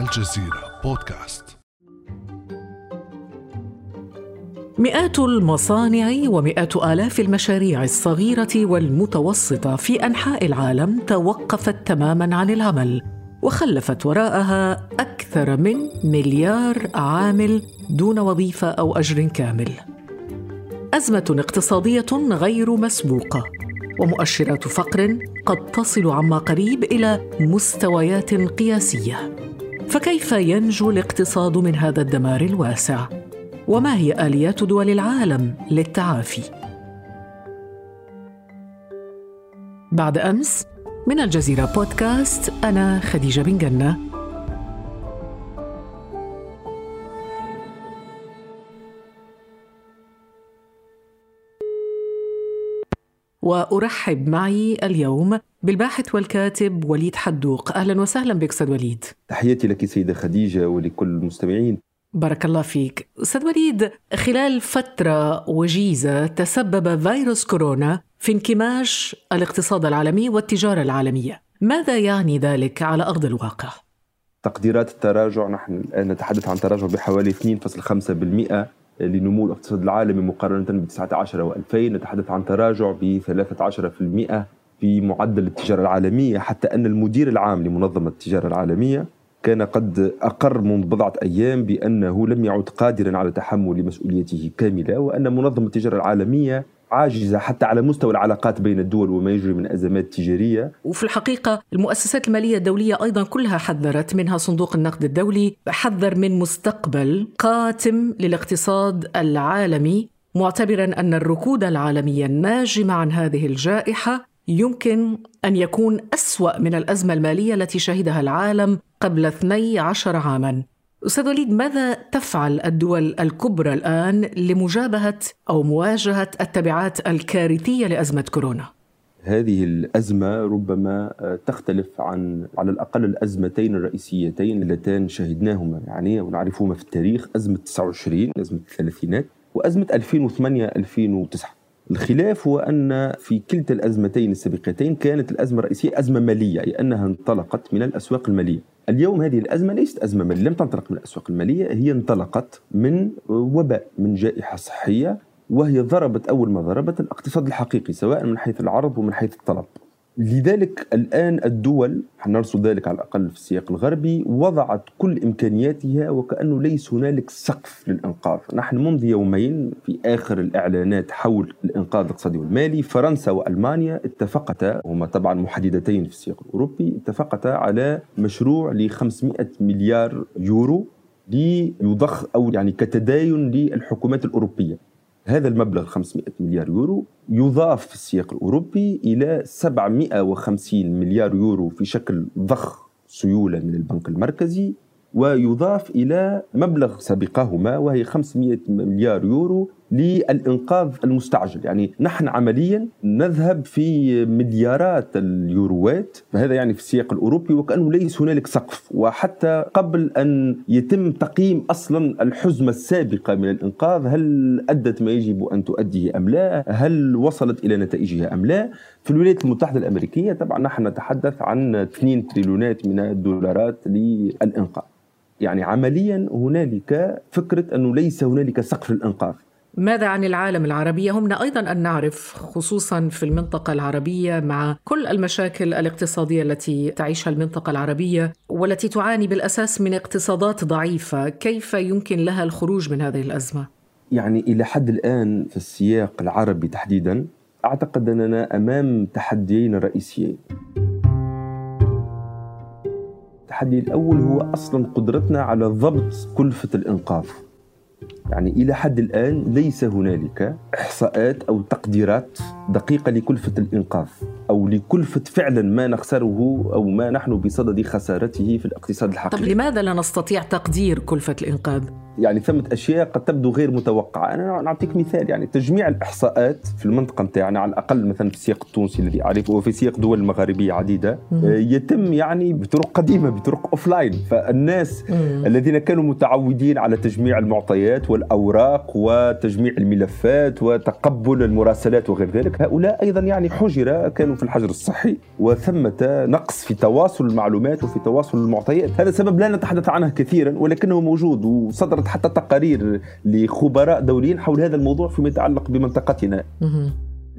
الجزيرة بودكاست مئات المصانع ومئات آلاف المشاريع الصغيرة والمتوسطة في أنحاء العالم توقفت تماما عن العمل وخلفت وراءها أكثر من مليار عامل دون وظيفة أو أجر كامل. أزمة اقتصادية غير مسبوقة ومؤشرات فقر قد تصل عما قريب إلى مستويات قياسية. فكيف ينجو الاقتصاد من هذا الدمار الواسع؟ وما هي آليات دول العالم للتعافي بعد أمس من الجزيرة بودكاست أنا خديجة بن جنة وأرحب معي اليوم بالباحث والكاتب وليد حدوق. أهلا وسهلا بك أستاذ وليد. تحياتي لك سيدة خديجة ولكل المستمعين. بارك الله فيك. أستاذ وليد خلال فترة وجيزة تسبب فيروس كورونا في انكماش الاقتصاد العالمي والتجارة العالمية. ماذا يعني ذلك على أرض الواقع؟ تقديرات التراجع نحن الآن نتحدث عن تراجع بحوالي 2.5% لنمو الاقتصاد العالمي مقارنة ب 19 و2000 نتحدث عن تراجع ب 13% في معدل التجارة العالمية حتى أن المدير العام لمنظمة التجارة العالمية كان قد أقر منذ بضعة أيام بأنه لم يعد قادرا على تحمل مسؤوليته كاملة وأن منظمة التجارة العالمية عاجزة حتى على مستوى العلاقات بين الدول وما يجري من أزمات تجارية. وفي الحقيقة المؤسسات المالية الدولية أيضا كلها حذرت منها صندوق النقد الدولي حذر من مستقبل قاتم للاقتصاد العالمي معتبرا أن الركود العالمي الناجم عن هذه الجائحة يمكن أن يكون أسوأ من الأزمة المالية التي شهدها العالم قبل 12 عاما. أستاذ وليد ماذا تفعل الدول الكبرى الآن لمجابهة أو مواجهة التبعات الكارثية لأزمة كورونا؟ هذه الأزمة ربما تختلف عن على الأقل الأزمتين الرئيسيتين اللتان شهدناهما يعني ونعرفهما في التاريخ أزمة 29 أزمة الثلاثينات وأزمة 2008-2009 الخلاف هو أن في كلتا الأزمتين السابقتين كانت الأزمة الرئيسية أزمة مالية أي أنها انطلقت من الأسواق المالية. اليوم هذه الأزمة ليست أزمة مالية لم تنطلق من الأسواق المالية هي انطلقت من وباء من جائحة صحية وهي ضربت أول ما ضربت الاقتصاد الحقيقي سواء من حيث العرض ومن حيث الطلب. لذلك الآن الدول نرصد ذلك على الأقل في السياق الغربي وضعت كل إمكانياتها وكأنه ليس هنالك سقف للإنقاذ. نحن منذ يومين في آخر الإعلانات حول الإنقاذ الاقتصادي والمالي فرنسا وألمانيا اتفقتا هما طبعا محددتين في السياق الأوروبي اتفقتا على مشروع ل 500 مليار يورو ليضخ أو يعني كتداين للحكومات الأوروبية. هذا المبلغ 500 مليار يورو يضاف في السياق الأوروبي إلى 750 مليار يورو في شكل ضخ سيولة من البنك المركزي ويضاف إلى مبلغ سابقهما وهي 500 مليار يورو للإنقاذ المستعجل. يعني نحن عمليا نذهب في مليارات اليوروات فهذا يعني في السياق الأوروبي وكأنه ليس هنالك سقف. وحتى قبل أن يتم تقييم أصلا الحزمة السابقة من الإنقاذ هل أدت ما يجب أن تؤديه أم لا؟ هل وصلت إلى نتائجها أم لا؟ في الولايات المتحدة الأمريكية طبعا نحن نتحدث عن 2 تريليونات من الدولارات للإنقاذ. يعني عمليا هنالك فكرة أنه ليس هنالك سقف للإنقاذ. ماذا عن العالم العربي؟ يهمنا أيضا أن نعرف خصوصا في المنطقة العربية مع كل المشاكل الاقتصادية التي تعيشها المنطقة العربية والتي تعاني بالأساس من اقتصادات ضعيفة كيف يمكن لها الخروج من هذه الأزمة؟ يعني إلى حد الآن في السياق العربي تحديدا أعتقد أننا أمام تحديين رئيسيين التحدي الأول هو أصلا قدرتنا على ضبط كلفة الإنقاذ يعني إلى حد الآن ليس هنالك إحصاءات أو تقديرات دقيقة لكلفة الإنقاذ. أو لكلفة فعلا ما نخسره أو ما نحن بصدد خسارته في الاقتصاد الحقيقي. طب لماذا لا نستطيع تقدير كلفة الإنقاذ؟ يعني ثمة أشياء قد تبدو غير متوقعة. أنا نعطيك مثال يعني تجميع الإحصاءات في المنطقة نتاعنا على الأقل مثلا في السياق التونسي الذي أعرفه وفي سياق دول مغاربية عديدة آه، يتم يعني بطرق قديمة بطرق أوفلاين فالناس الذين كانوا متعودين على تجميع المعطيات والأوراق وتجميع الملفات وتقبل المراسلات وغير ذلك هؤلاء أيضا يعني حجر كانوا في الحجر الصحي وثمة نقص في تواصل المعلومات وفي تواصل المعطيات. هذا سبب لا نتحدث عنه كثيرا ولكنه موجود وصدرت حتى تقارير لخبراء دوليين حول هذا الموضوع فيما يتعلق بمنطقتنا.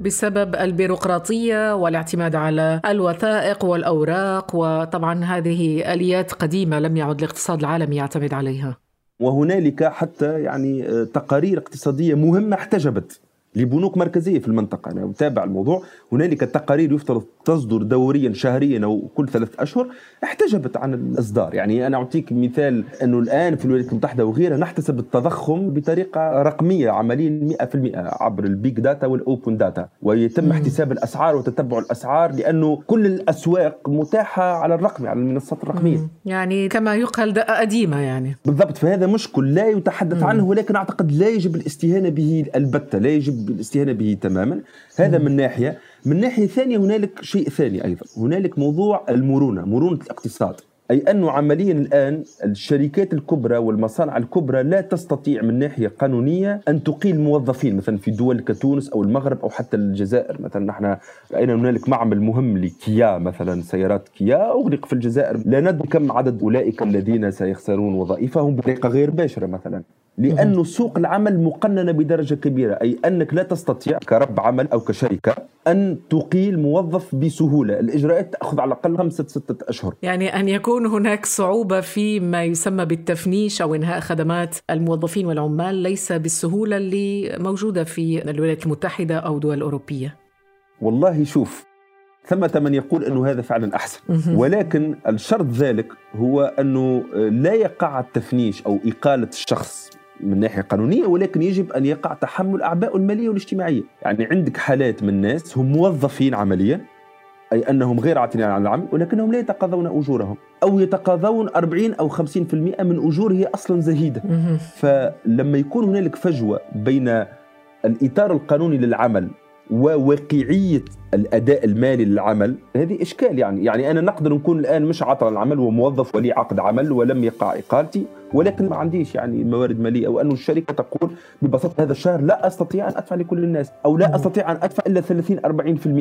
بسبب البيروقراطية والاعتماد على الوثائق والأوراق وطبعا هذه آليات قديمة لم يعد الاقتصاد العالمي يعتمد عليها. وهنالك حتى يعني تقارير اقتصادية مهمة احتجبت. لبنوك مركزية في المنطقة. أنا اتابع الموضوع. هنالك تقارير يفترض تصدر دوريا شهريا أو كل ثلاث أشهر احتجبت عن الإصدار. يعني أنا أعطيك مثال أنه الآن في الولايات المتحدة وغيرها نحتسب التضخم بطريقة رقمية عمليا 100% عبر ال big data وال open data ويتم احتساب الأسعار وتتبع الأسعار لأنه كل الأسواق متاحة على الرقمي على المنصات الرقمية. يعني كما يقال دقة قديمة يعني. بالضبط. فهذا مشكل لا يتحدث عنه ولكن أعتقد لا يجب الاستهانة به البتة لا يجب الاستهانه به تماما. هذا من ناحية. من ناحية ثانية هنالك شيء ثاني أيضا. هنالك موضوع المرونة مرونة الاقتصاد. أي أنه عمليا الآن الشركات الكبرى والمصانع الكبرى لا تستطيع من ناحية قانونية أن تقيل موظفين مثلا في دول كتونس أو المغرب أو حتى الجزائر. مثلا نحن رأينا هنالك معمل مهم لكيا مثلا سيارات كيا أغلق في الجزائر. لا ندري كم عدد أولئك الذين سيخسرون وظائفهم بطريقة غير مباشرة مثلا. لأن سوق العمل مقننة بدرجة كبيرة أي أنك لا تستطيع كرب عمل أو كشركة أن تقيل موظف بسهولة. الإجراءات تأخذ على الأقل خمسة ستة أشهر. يعني أن يكون هناك صعوبة في ما يسمى بالتفنيش أو إنهاء خدمات الموظفين والعمال ليس بالسهولة اللي موجودة في الولايات المتحدة أو دول أوروبية. والله شوف ثمة من يقول أنه هذا فعلا أحسن. ولكن الشرط ذلك هو أنه لا يقع التفنيش أو إقالة الشخص. من ناحية قانونية ولكن يجب أن يقع تحمل أعباء المالية والاجتماعية، يعني عندك حالات من الناس هم موظفين عمليا أي أنهم غير عاتلين عن العمل ولكنهم لا يتقاضون أجورهم. أو يتقاضون 40 أو 50% من أجور هي أصلا زهيدة. فلما يكون هنالك فجوة بين الإطار القانوني للعمل وواقعيه الأداء المالي للعمل. هذه إشكال يعني. يعني أنا نقدر نكون الآن مش عاطل العمل وموظف ولي عقد عمل ولم يقع إقالتي ولكن ما عنديش يعني موارد مالية. أو انه الشركة تقول ببساطة هذا الشهر لا أستطيع أن أدفع لكل الناس أو لا أستطيع أن أدفع إلا 30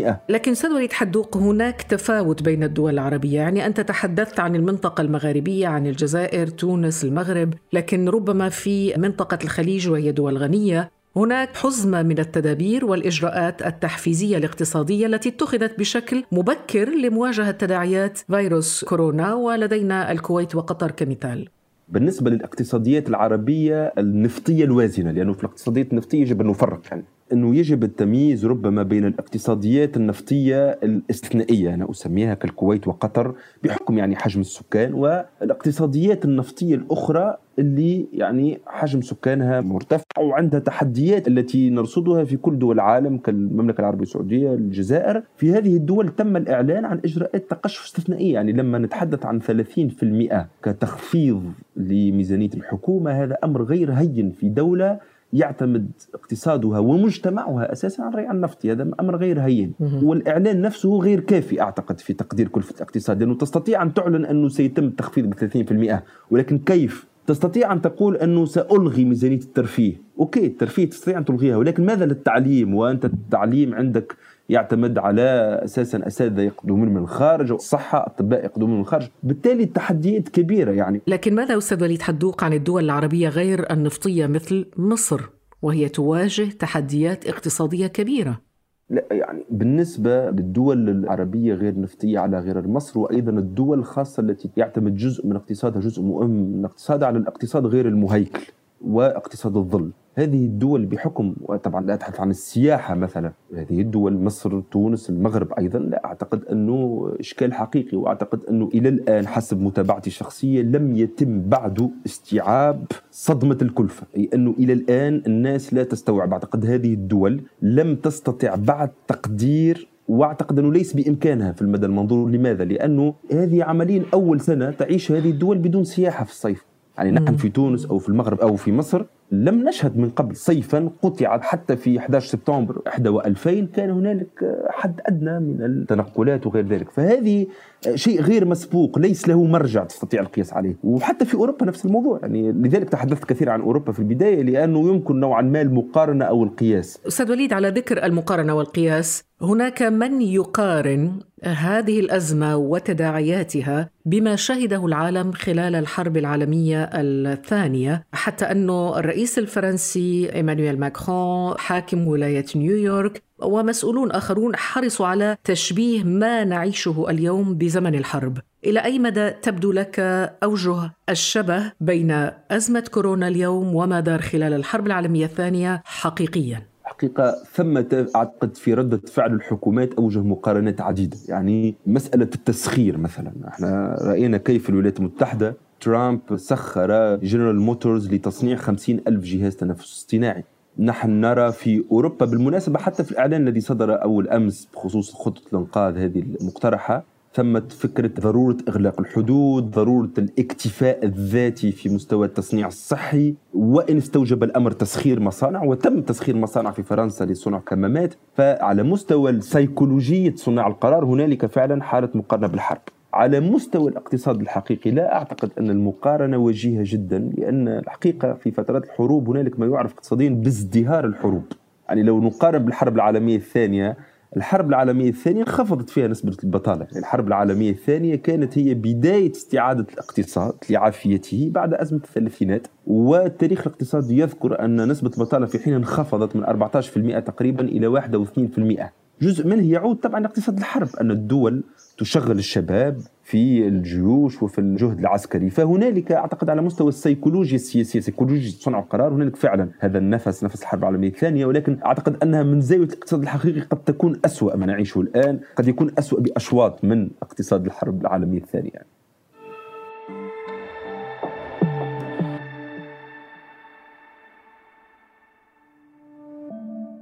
40% لكن أستاذ وليد حدوق هناك تفاوت بين الدول العربية. يعني أنت تحدثت عن المنطقة المغاربية عن الجزائر تونس المغرب لكن ربما في منطقة الخليج وهي دول غنية. هناك حزمة من التدابير والإجراءات التحفيزية الاقتصادية التي اتخذت بشكل مبكر لمواجهة تداعيات فيروس كورونا ولدينا الكويت وقطر كمثال. بالنسبة للاقتصاديات العربية النفطية الوازنة لأنه في الاقتصاديات النفطية يجب أن نفرق يعني. أنه يجب التمييز ربما بين الاقتصاديات النفطية الاستثنائية أنا أسميها كالكويت وقطر بحكم يعني حجم السكان والاقتصاديات النفطية الأخرى اللي يعني حجم سكانها مرتفع وعندها تحديات التي نرصدها في كل دول العالم كالمملكة العربية السعودية الجزائر. في هذه الدول تم الإعلان عن إجراءات تقشف استثنائية يعني لما نتحدث عن 30% كتخفيض لميزانية الحكومة هذا أمر غير هين في دولة. يعتمد اقتصادها ومجتمعها أساسا على الريع النفطي هذا أمر غير هين. والإعلان نفسه غير كافي أعتقد في تقدير كلفة الاقتصاد لأنه تستطيع أن تعلن أنه سيتم التخفيض ب 30% ولكن كيف؟ تستطيع أن تقول أنه سألغي ميزانية الترفيه. okay الترفيه تستطيع أن تلغيها ولكن ماذا للتعليم؟ وأنت التعليم عندك يعتمد على أساسا أساتذة يقدمون من الخارج والصحه أطباء يقدمون من الخارج. بالتالي التحديات كبيرة يعني. لكن ماذا أستاذ وليد حدوق عن الدول العربية غير النفطية مثل مصر؟ وهي تواجه تحديات اقتصادية كبيرة. لا يعني بالنسبة للدول العربية غير نفطية على غير مصر وأيضا الدول الخاصة التي يعتمد جزء من اقتصادها جزء مهم من اقتصادها على الاقتصاد غير المهيكل واقتصاد الظل. هذه الدول بحكم وطبعا لا أتحدث عن السياحة مثلا هذه الدول مصر تونس المغرب أيضا لا أعتقد أنه إشكال حقيقي وأعتقد أنه إلى الآن حسب متابعتي الشخصية لم يتم بعد استيعاب صدمة الكلفة أي أنه إلى الآن الناس لا تستوعب. أعتقد هذه الدول لم تستطع بعد تقدير وأعتقد أنه ليس بإمكانها في المدى المنظور. لماذا؟ لأنه هذه عمليا أول سنة تعيش هذه الدول بدون سياحة في الصيف. يعني نحن في تونس أو في المغرب أو في مصر لم نشهد من قبل صيفا قطع حتى في 11 سبتمبر 2000 كان هنالك حد أدنى من التنقلات وغير ذلك. فهذه شيء غير مسبوق ليس له مرجع تستطيع القياس عليه. وحتى في أوروبا نفس الموضوع. يعني لذلك تحدثت كثير عن أوروبا في البداية لأنه يمكن نوعا ما المقارنة أو القياس. أستاذ وليد على ذكر المقارنة والقياس هناك من يقارن هذه الأزمة وتداعياتها بما شهده العالم خلال الحرب العالمية الثانية حتى أنه الرئيس الفرنسي إيمانويل ماكرون حاكم ولاية نيويورك ومسؤولون آخرون حرصوا على تشبيه ما نعيشه اليوم بزمن الحرب. إلى أي مدى تبدو لك أوجه الشبه بين أزمة كورونا اليوم وما دار خلال الحرب العالمية الثانية حقيقيا؟ حقيقة ثمة أعتقد في ردة فعل الحكومات أوجه مقارنات عديدة. يعني مسألة التسخير مثلا. إحنا رأينا كيف الولايات المتحدة ترامب سخر جنرال موتورز لتصنيع خمسين ألف جهاز تنفس اصطناعي. نحن نرى في أوروبا بالمناسبة حتى في الإعلان الذي صدر أول أمس بخصوص خطة الإنقاذ هذه المقترحة ثمة فكرة ضرورة إغلاق الحدود ضرورة الاكتفاء الذاتي في مستوى التصنيع الصحي. وإن استوجب الأمر تسخير مصانع وتم تسخير مصانع في فرنسا لصنع كمامات. فعلى مستوى السيكولوجية صناع القرار هنالك فعلا حالة مقارنة بالحرب. على مستوى الاقتصاد الحقيقي لا أعتقد أن المقارنة وجيهة جدا لأن الحقيقة في فترات الحروب هنالك ما يعرف اقتصاديا بازدهار الحروب. يعني لو نقارن بالحرب العالمية الثانية الحرب العالمية الثانية انخفضت فيها نسبة البطالة. يعني الحرب العالمية الثانية كانت هي بداية استعادة الاقتصاد لعافيته بعد أزمة الثلاثينات. والتاريخ الاقتصادي يذكر أن نسبة البطالة في حين انخفضت من 14% تقريبا إلى 1.2% جزء منه يعود طبعا لاقتصاد الحرب أن الدول تشغل الشباب في الجيوش وفي الجهد العسكري فهنالك أعتقد على مستوى السيكولوجيا السياسيه سيكولوجيا صنع القرار هنالك فعلا هذا النفس نفس الحرب العالمية الثانية ولكن أعتقد أنها من زاوية الاقتصاد الحقيقي قد تكون أسوأ ما نعيشه الآن قد يكون أسوأ بأشواط من اقتصاد الحرب العالمية الثانية يعني.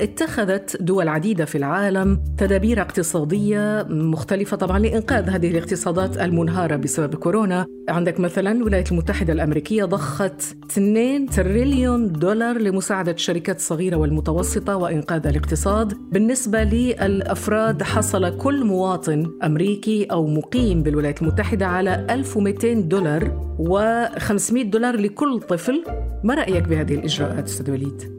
اتخذت دول عديدة في العالم تدابير اقتصادية مختلفة طبعا لإنقاذ هذه الاقتصادات المنهارة بسبب كورونا. عندك مثلا الولايات المتحدة الأمريكية ضخت 2 تريليون دولار لمساعدة الشركات الصغيرة والمتوسطة وإنقاذ الاقتصاد. بالنسبة للأفراد حصل كل مواطن أمريكي أو مقيم بالولايات المتحدة على 1200 دولار و500 دولار لكل طفل. ما رأيك بهذه الإجراءات أستاذ وليد؟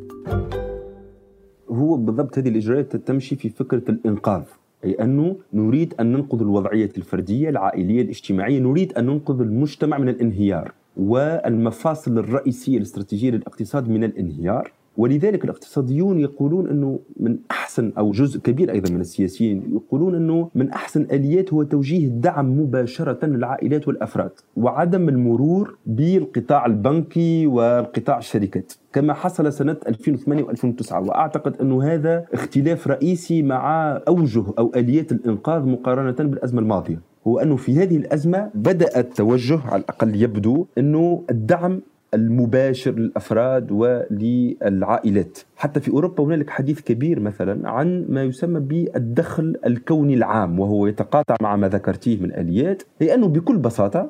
هو بالضبط هذه الإجراءات تمشي في فكرة الإنقاذ أي أنه نريد أن ننقذ الوضعية الفردية العائلية الاجتماعية نريد أن ننقذ المجتمع من الانهيار والمفاصل الرئيسية الاستراتيجية للاقتصاد من الانهيار. ولذلك الاقتصاديون يقولون إنه من أحسن أو جزء كبير أيضا من السياسيين يقولون إنه من أحسن الاليات هو توجيه الدعم مباشرة للعائلات والأفراد وعدم المرور بالقطاع البنكي والقطاع الشركات كما حصل سنة 2008 و2009 وأعتقد أنه هذا اختلاف رئيسي مع أوجه أو آليات الإنقاذ مقارنة بالأزمة الماضية. هو أنه في هذه الأزمة بدأ التوجه على الأقل يبدو أنه الدعم المباشر للأفراد وللعائلات. حتى في أوروبا هنالك حديث كبير مثلا عن ما يسمى بالدخل الكوني العام وهو يتقاطع مع ما ذكرتيه من آليات هي أنه بكل بساطة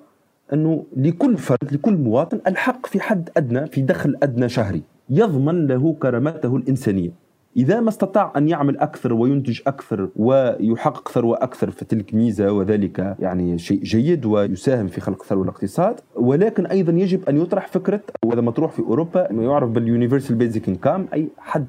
أنه لكل فرد لكل مواطن الحق في حد أدنى في دخل أدنى شهري يضمن له كرامته الإنسانية. إذا ما استطاع أن يعمل أكثر وينتج أكثر ويحقق ثروة أكثر فتلك ميزة وذلك يعني شيء جيد ويساهم في خلق ثروة الاقتصاد ولكن أيضا يجب أن يطرح فكرة وهذا مطروح في أوروبا ما يعرف باليونيفرسال بيزك انكام أي حد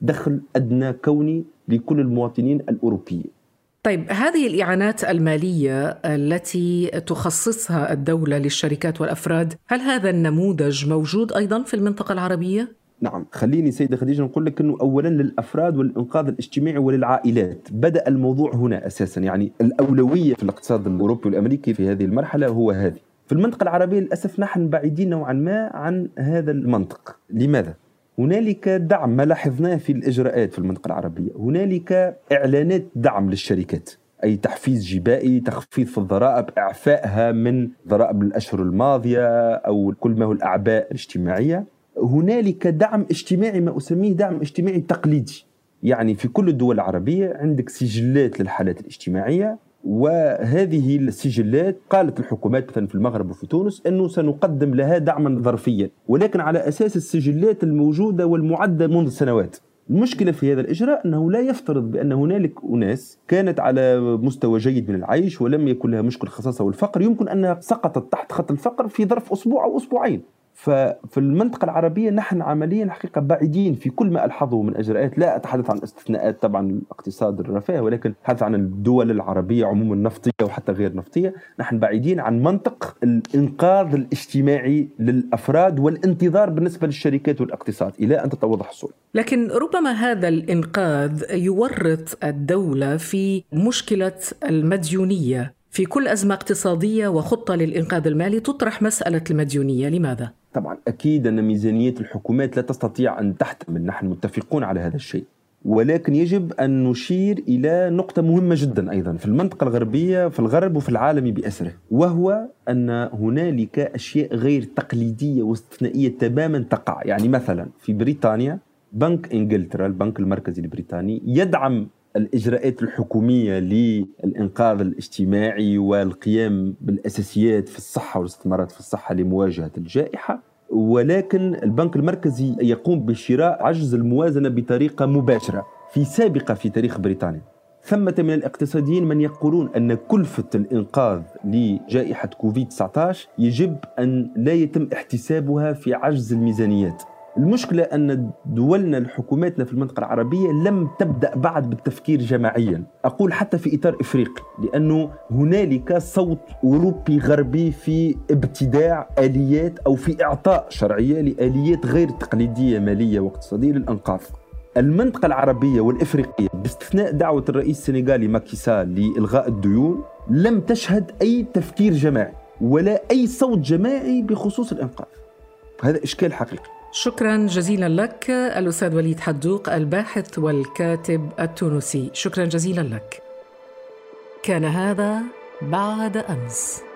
دخل أدنى كوني لكل المواطنين الأوروبيين طيب هذه الإعانات المالية التي تخصصها الدولة للشركات والأفراد هل هذا النموذج موجود أيضا في المنطقة العربية؟ نعم. خليني سيدة خديجة نقول لك أنه أولا للأفراد والإنقاذ الاجتماعي وللعائلات. بدأ الموضوع هنا أساسا. يعني الأولوية في الاقتصاد الأوروبي والأمريكي في هذه المرحلة هو هذه. في المنطقة العربية للأسف نحن بعيدين نوعا ما عن هذا المنطق. لماذا؟ هنالك دعم ما لاحظناه في الإجراءات في المنطقة العربية. هنالك إعلانات دعم للشركات أي تحفيز جبائي تخفيض في الضرائب إعفائها من ضرائب الأشهر الماضية أو كل ما هو الأعباء الاجتماعية. هنالك دعم اجتماعي ما أسميه دعم اجتماعي تقليدي. يعني في كل الدول العربية عندك سجلات للحالات الاجتماعية وهذه السجلات قالت الحكومات مثلا في المغرب وفي تونس إنه سنقدم لها دعما ظرفيا. ولكن على أساس السجلات الموجودة والمعدة منذ سنوات. المشكلة في هذا الإجراء أنه لا يفترض بأن هنالك أناس كانت على مستوى جيد من العيش ولم يكن لها مشكل الخصاصة والفقر يمكن أنها سقطت تحت خط الفقر في ظرف أسبوع أو أسبوعين. ففي المنطقة العربية نحن عمليا حقيقة بعيدين في كل ما ألحظه من إجراءات. لا أتحدث عن استثناءات طبعا الاقتصاد الرفاه ولكن أتحدث عن الدول العربية عموما نفطية وحتى غير نفطية. نحن بعيدين عن منطق الإنقاذ الاجتماعي للأفراد والانتظار بالنسبة للشركات والاقتصاد. إلى أن تتوضح الصورة. لكن ربما هذا الإنقاذ يورط الدولة في مشكلة المديونية. في كل أزمة اقتصادية وخطة للإنقاذ المالي تطرح مسألة المديونية. لماذا؟ طبعا أكيد أن ميزانية الحكومات لا تستطيع أن تحتمل نحن متفقون على هذا الشيء. ولكن يجب أن نشير إلى نقطة مهمة جدا أيضا في المنطقة الغربية في الغرب وفي العالم بأسره وهو أن هنالك أشياء غير تقليدية واستثنائية تماما تقع. يعني مثلا في بريطانيا بنك إنجلترا البنك المركزي البريطاني يدعم الإجراءات الحكومية للإنقاذ الاجتماعي والقيام بالأساسيات في الصحة والاستثمارات في الصحة لمواجهة الجائحة ولكن البنك المركزي يقوم بشراء عجز الموازنة بطريقة مباشرة في سابقة في تاريخ بريطانيا. ثمة من الاقتصاديين من يقولون أن كلفة الإنقاذ لجائحة كوفيد 19 يجب أن لا يتم احتسابها في عجز الميزانيات. المشكلة أن دولنا الحكوماتنا في المنطقة العربية لم تبدأ بعد بالتفكير جماعيا. أقول حتى في إطار إفريقي لأنه هنالك صوت أوروبي غربي في ابتداع آليات أو في إعطاء شرعية لآليات غير تقليدية مالية واقتصادية للأنقاذ. المنطقة العربية والإفريقية باستثناء دعوة الرئيس السنغالي ماكيسال لإلغاء الديون لم تشهد أي تفكير جماعي ولا أي صوت جماعي بخصوص الإنقاذ. هذا إشكال حقيقي. شكرا جزيلا لك الأستاذ وليد حدوق الباحث والكاتب التونسي. شكرا جزيلا لك. كان هذا بعد أمس.